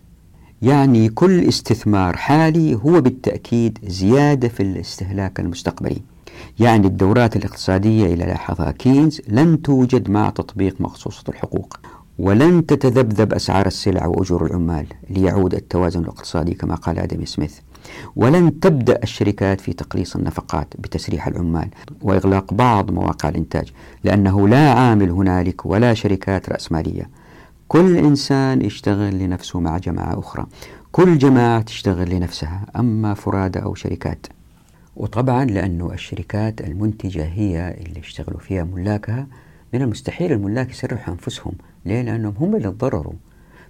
يعني كل استثمار حالي هو بالتأكيد زيادة في الاستهلاك المستقبلي. يعني الدورات الاقتصادية إلى لاحظها كينز لن توجد مع تطبيق مخصوصة الحقوق ولن تتذبذب أسعار السلع وأجور العمال ليعود التوازن الاقتصادي كما قال آدم سميث. ولن تبدأ الشركات في تقليص النفقات بتسريح العمال وإغلاق بعض مواقع الإنتاج لأنه لا عامل هنالك ولا شركات رأسمالية كل إنسان يشتغل لنفسه مع جماعة أخرى. كل جماعة تشتغل لنفسها أما فرادى أو شركات. وطبعا لأنه الشركات المنتجة هي اللي يشتغلوا فيها ملاكها من المستحيل الملاك يسرحوا أنفسهم ليه؟ لأنهم هم اللي تضرروا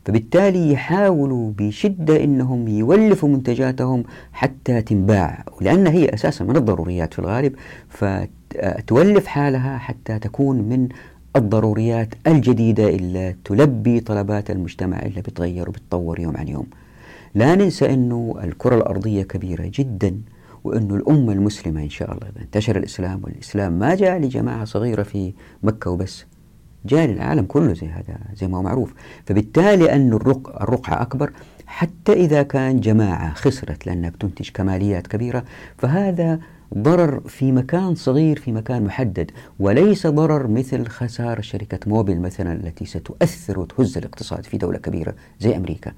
فبالتالي يحاولوا بشدة أنهم يولفوا منتجاتهم حتى تنباع ولأن هي أساسا من الضروريات في الغالب فتولف حالها حتى تكون من الضروريات الجديدة اللي تلبي طلبات المجتمع اللي بتغير وبتطور يوم عن يوم. لا ننسى أنه الكرة الأرضية كبيرة جدا وأنه الأمة المسلمة إن شاء الله إذا انتشر الإسلام والإسلام ما جاء لجماعة صغيرة في مكة وبس. جاء للعالم كله زي هذا زي ما هو معروف. فبالتالي أن الرق الرقعة أكبر حتى إذا كان جماعة خسرت لأنها بتنتج كماليات كبيرة فهذا ضرر في مكان صغير في مكان محدد. وليس ضرر مثل خسارة شركة موبيل مثلا التي ستؤثر وتهز الاقتصاد في دولة كبيرة زي أمريكا.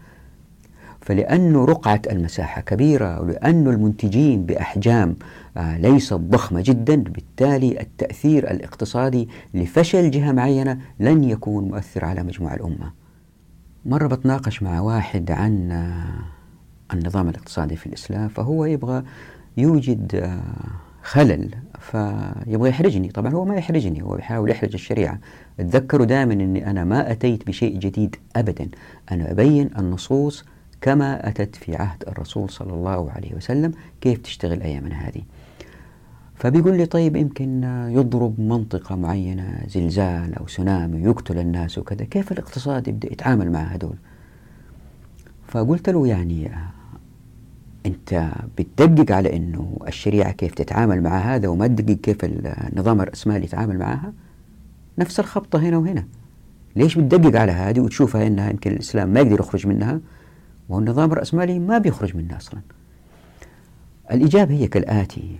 فلأن رقعة المساحة كبيرة ولأن المنتجين بأحجام آه، ليست ضخمة جدا بالتالي التأثير الاقتصادي لفشل جهة معينة لن يكون مؤثر على مجموع الأمة. مرة بتناقش مع واحد عن آه، النظام الاقتصادي في الإسلام فهو يبغى يوجد آه، خلل فيبغى يحرجني. طبعا هو ما يحرجني هو بيحاول يحرج الشريعة. اتذكروا دائما أني أنا ما أتيت بشيء جديد أبدا. أنا أبين النصوص كما أتت في عهد الرسول صلى الله عليه وسلم كيف تشتغل أيامنا هذه؟ فبيقول لي طيب يمكن يضرب منطقة معينة زلزال أو سونامي يقتل الناس وكذا كيف الاقتصاد يبدأ يتعامل مع هدول فقلت له يعني أنت بتدقق على أنه الشريعة كيف تتعامل مع هذا وما تدقق كيف النظام الرأسمالي يتعامل معها؟ نفس الخبطة هنا وهنا. ليش بتدقق على هذه وتشوفها أنها يمكن الإسلام ما يقدر يخرج منها؟ والنظام الرأسمالي ما بيخرج منها أصلا. الإجابة هي كالآتي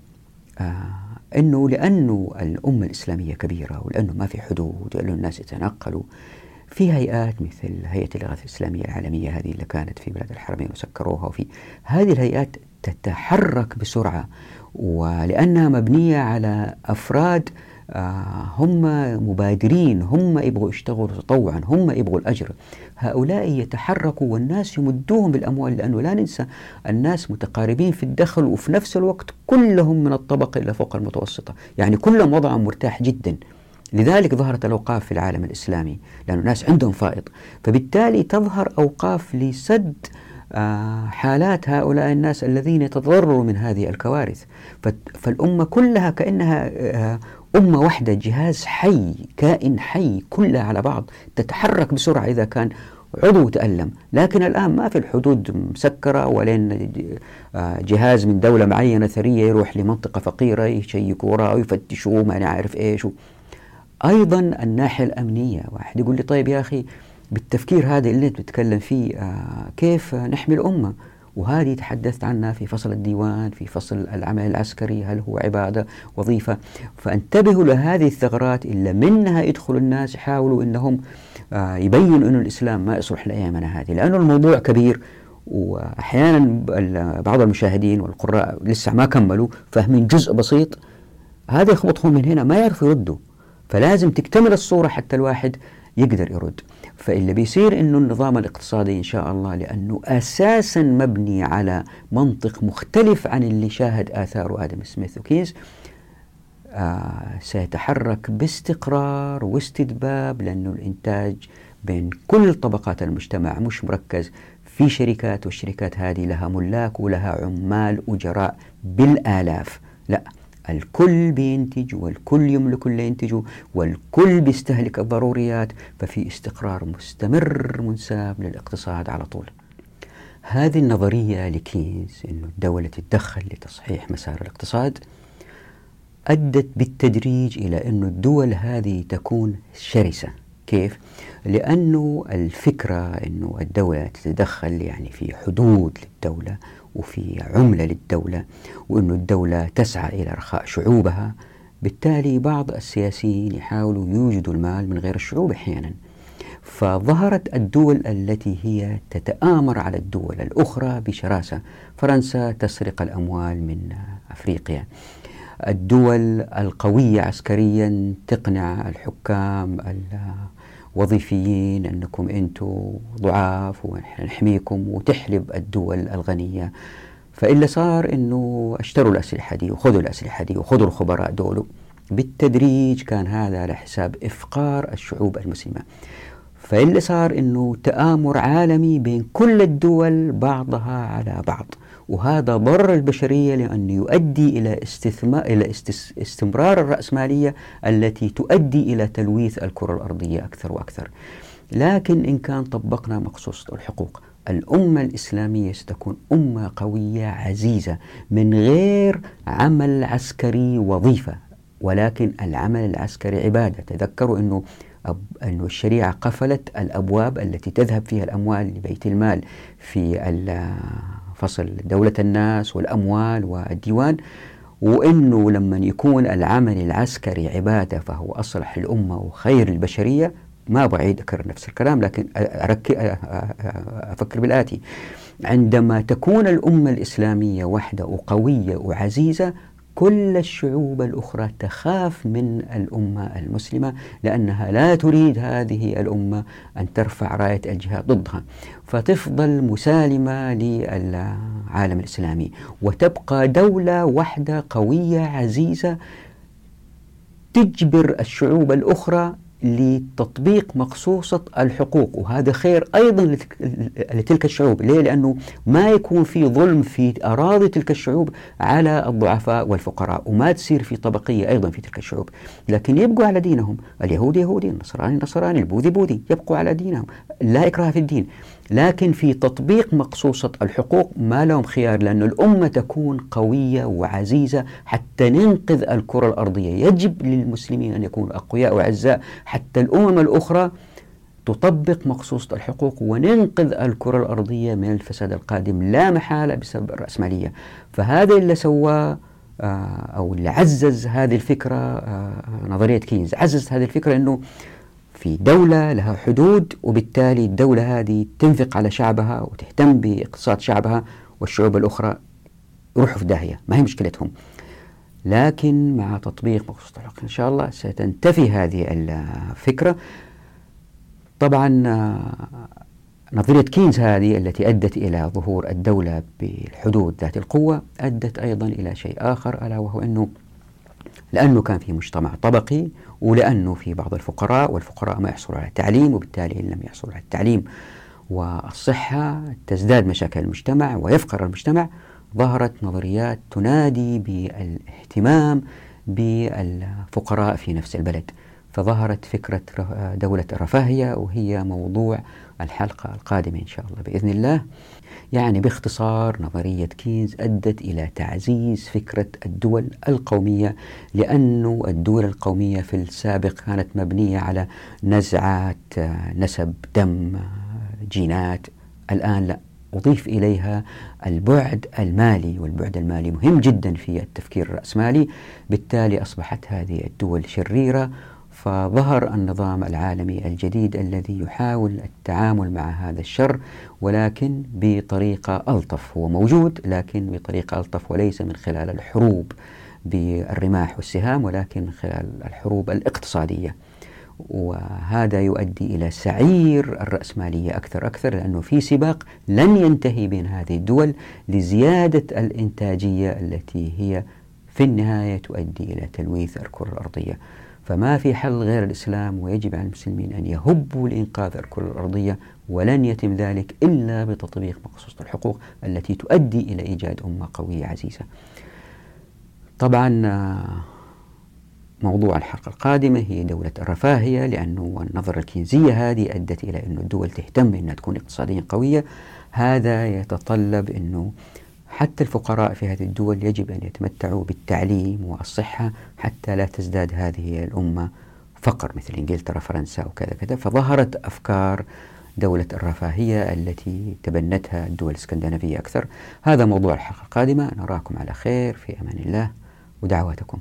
آه أنه لأنه الأمة الإسلامية كبيرة ولأنه ما في حدود ولأنه الناس يتنقلوا في هيئات مثل هيئة الإغاثة الإسلامية العالمية هذه اللي كانت في بلاد الحرمين وسكروها وفي هذه الهيئات تتحرك بسرعة ولأنها مبنية على أفراد هم مبادرين هم يبغوا يشتغلوا تطوعا هم يبغوا الأجر. هؤلاء يتحركوا والناس يمدوهم بالأموال لأنه لا ننسى الناس متقاربين في الدخل وفي نفس الوقت كلهم من الطبقة إلى فوق المتوسطة. يعني كلهم وضعهم مرتاح جدا. لذلك ظهرت الأوقاف في العالم الإسلامي لأن الناس عندهم فائض. فبالتالي تظهر أوقاف لسد آه، حالات هؤلاء الناس الذين يتضرروا من هذه الكوارث. فالأمة كلها كأنها آه، أمة واحدة جهاز حي كائن حي كلها على بعض تتحرك بسرعة إذا كان عضو تألم. لكن الآن ما في الحدود مسكرة ولين آه، جهاز من دولة معينة ثرية يروح لمنطقة فقيرة يشيكوا وراه ويفتشوه ما نعرف إيش. أيضا الناحية الأمنية واحد يقول لي طيب يا أخي بالتفكير هذا اللي أنت بتتكلم فيه آه، كيف نحمي الأمة؟ وهذه تحدثت عنها في فصل الديوان في فصل العمل العسكري هل هو عبادة وظيفة. فانتبهوا لهذه الثغرات إلا منها يدخل الناس يحاولوا أنهم آه، يبينوا أن الإسلام ما يصلح لأيامنا هذه لأنه الموضوع كبير. وأحيانا بعض المشاهدين والقراء لسه ما كملوا فاهمين جزء بسيط. هذا يخبطهم من هنا ما يعرفوا يردوا. فلازم تكتمل الصورة حتى الواحد يقدر يرد. فاللي بيصير إنه النظام الاقتصادي إن شاء الله لأنه أساسا مبني على منطق مختلف عن اللي شاهد اثاره آدم سميث وكيز آه سيتحرك باستقرار واستدباب لأنه الإنتاج بين كل طبقات المجتمع مش مركز. في شركات والشركات هذه لها ملاك ولها عمال اجراء بالآلاف. لا الكل بينتج والكل يملك اللي ينتجه والكل بيستهلك الضروريات ففي استقرار مستمر منساب للاقتصاد على طول هذه النظرية لكينز أن الدولة تتدخل لتصحيح مسار الاقتصاد أدت بالتدريج إلى أن الدول هذه تكون شرسة كيف؟ لأنه الفكرة أنه الدولة تتدخل يعني في حدود للدولة وفي عملة للدولة وأن الدولة تسعى إلى رخاء شعوبها. بالتالي بعض السياسيين يحاولوا يوجدوا المال من غير الشعوب أحيانا. فظهرت الدول التي هي تتآمر على الدول الأخرى بشراسة. فرنسا تسرق الأموال من أفريقيا. الدول القوية عسكريا تقنع الحكام وظيفيين أنكم أنتم ضعاف ونحميكم وتحلب الدول الغنية. فإلا صار أنه أشتروا الأسلحة دي وخذوا الأسلحة دي وخذوا الخبراء دولوا بالتدريج كان هذا على حساب إفقار الشعوب المسلمة. فإلا صار أنه تآمر عالمي بين كل الدول بعضها على بعض. وهذا ضر البشرية لأنه يؤدي إلى استثمار إلى استمرار الرأسمالية التي تؤدي إلى تلويث الكرة الأرضية أكثر وأكثر. لكن إن كان طبقنا مقصوصة الحقوق الأمة الإسلامية ستكون أمة قوية عزيزة من غير عمل عسكري وظيفة ولكن العمل العسكري عبادة. تذكروا أنه أن الشريعة قفلت الأبواب التي تذهب فيها الأموال لبيت المال في فصل دولة الناس والأموال والديوان وأنه لما يكون العمل العسكري عبادة فهو أصلح الأمة وخير البشرية ما بعيد أكرر نفس الكلام لكن أفكر بالآتي. عندما تكون الأمة الإسلامية وحدة وقوية وعزيزة كل الشعوب الأخرى تخاف من الأمة المسلمة لأنها لا تريد هذه الأمة أن ترفع راية الجهاد ضدها. فتفضل مسالمة للعالم الإسلامي. وتبقى دولة واحدة قوية عزيزة تجبر الشعوب الأخرى لتطبيق مقصوصة الحقوق. وهذا خير أيضا لتلك الشعوب. ليه؟ لأنه ما يكون في ظلم في أراضي تلك الشعوب على الضعفاء والفقراء وما تصير في طبقية أيضا في تلك الشعوب. لكن يبقوا على دينهم. اليهود يهودي النصراني نصراني البوذي بوذي يبقوا على دينهم. لا إكراه في الدين. لكن في تطبيق مقصوصة الحقوق ما لهم خيار لأن الأمة تكون قوية وعزيزة حتى ننقذ الكرة الأرضية. يجب للمسلمين أن يكونوا أقوياء وعزاء حتى الأمم الأخرى تطبق مقصوصة الحقوق وننقذ الكرة الأرضية من الفساد القادم. لا محالة بسبب الرأسمالية. فهذا اللي سواه آه، أو اللي عزز هذه الفكرة آه، نظرية كينز. عزز هذه الفكرة أنه في دولة لها حدود وبالتالي الدولة هذه تنفق على شعبها وتهتم باقتصاد شعبها والشعوب الأخرى يروحوا في داهية. ما هي مشكلتهم؟ لكن مع تطبيق مقصود الحق إن شاء الله ستنتفي هذه الفكرة. طبعا نظرية كينز هذه التي أدت إلى ظهور الدولة بالحدود ذات القوة أدت أيضا إلى شيء آخر ألا وهو أنه لأنه كان في مجتمع طبقي ولأنه في بعض الفقراء والفقراء ما يحصلوا على التعليم وبالتالي إن لم يحصلوا على التعليم والصحة تزداد مشاكل المجتمع ويفقر المجتمع ظهرت نظريات تنادي بالاهتمام بالفقراء في نفس البلد. فظهرت فكرة دولة الرفاهية وهي موضوع الحلقة القادمة إن شاء الله بإذن الله. يعني باختصار نظرية كينز أدت إلى تعزيز فكرة الدول القومية لأن الدول القومية في السابق كانت مبنية على نزعات نسب دم جينات. الآن لا أضيف إليها البعد المالي والبعد المالي مهم جدا في التفكير الرأسمالي. بالتالي أصبحت هذه الدول شريرة فظهر النظام العالمي الجديد الذي يحاول التعامل مع هذا الشر ولكن بطريقة ألطف. هو موجود لكن بطريقة ألطف وليس من خلال الحروب بالرماح والسهام ولكن من خلال الحروب الاقتصادية. وهذا يؤدي إلى سعير الرأسمالية أكثر أكثر لأنه في سباق لن ينتهي بين هذه الدول لزيادة الإنتاجية التي هي في النهاية تؤدي إلى تلويث الكرة الأرضية. فما في حل غير الإسلام ويجب على المسلمين أن يهبوا لإنقاذ الكرة الأرضية ولن يتم ذلك إلا بتطبيق مقصوصة الحقوق التي تؤدي إلى إيجاد أمة قوية عزيزة. طبعا موضوع الحلقة القادمة هي دولة الرفاهية لأنه النظرة الكينزية هذه أدت إلى أن الدول تهتم أنها تكون اقتصاديا قوية. هذا يتطلب أنه حتى الفقراء في هذه الدول يجب أن يتمتعوا بالتعليم والصحة حتى لا تزداد هذه الأمة فقر مثل إنجلترا فرنسا وكذا كذا. فظهرت أفكار دولة الرفاهية التي تبنتها الدول الإسكندنافية أكثر. هذا موضوع الحلقة القادمة. نراكم على خير. في أمان الله. ودعواتكم.